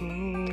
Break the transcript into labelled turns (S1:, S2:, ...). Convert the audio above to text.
S1: Oh.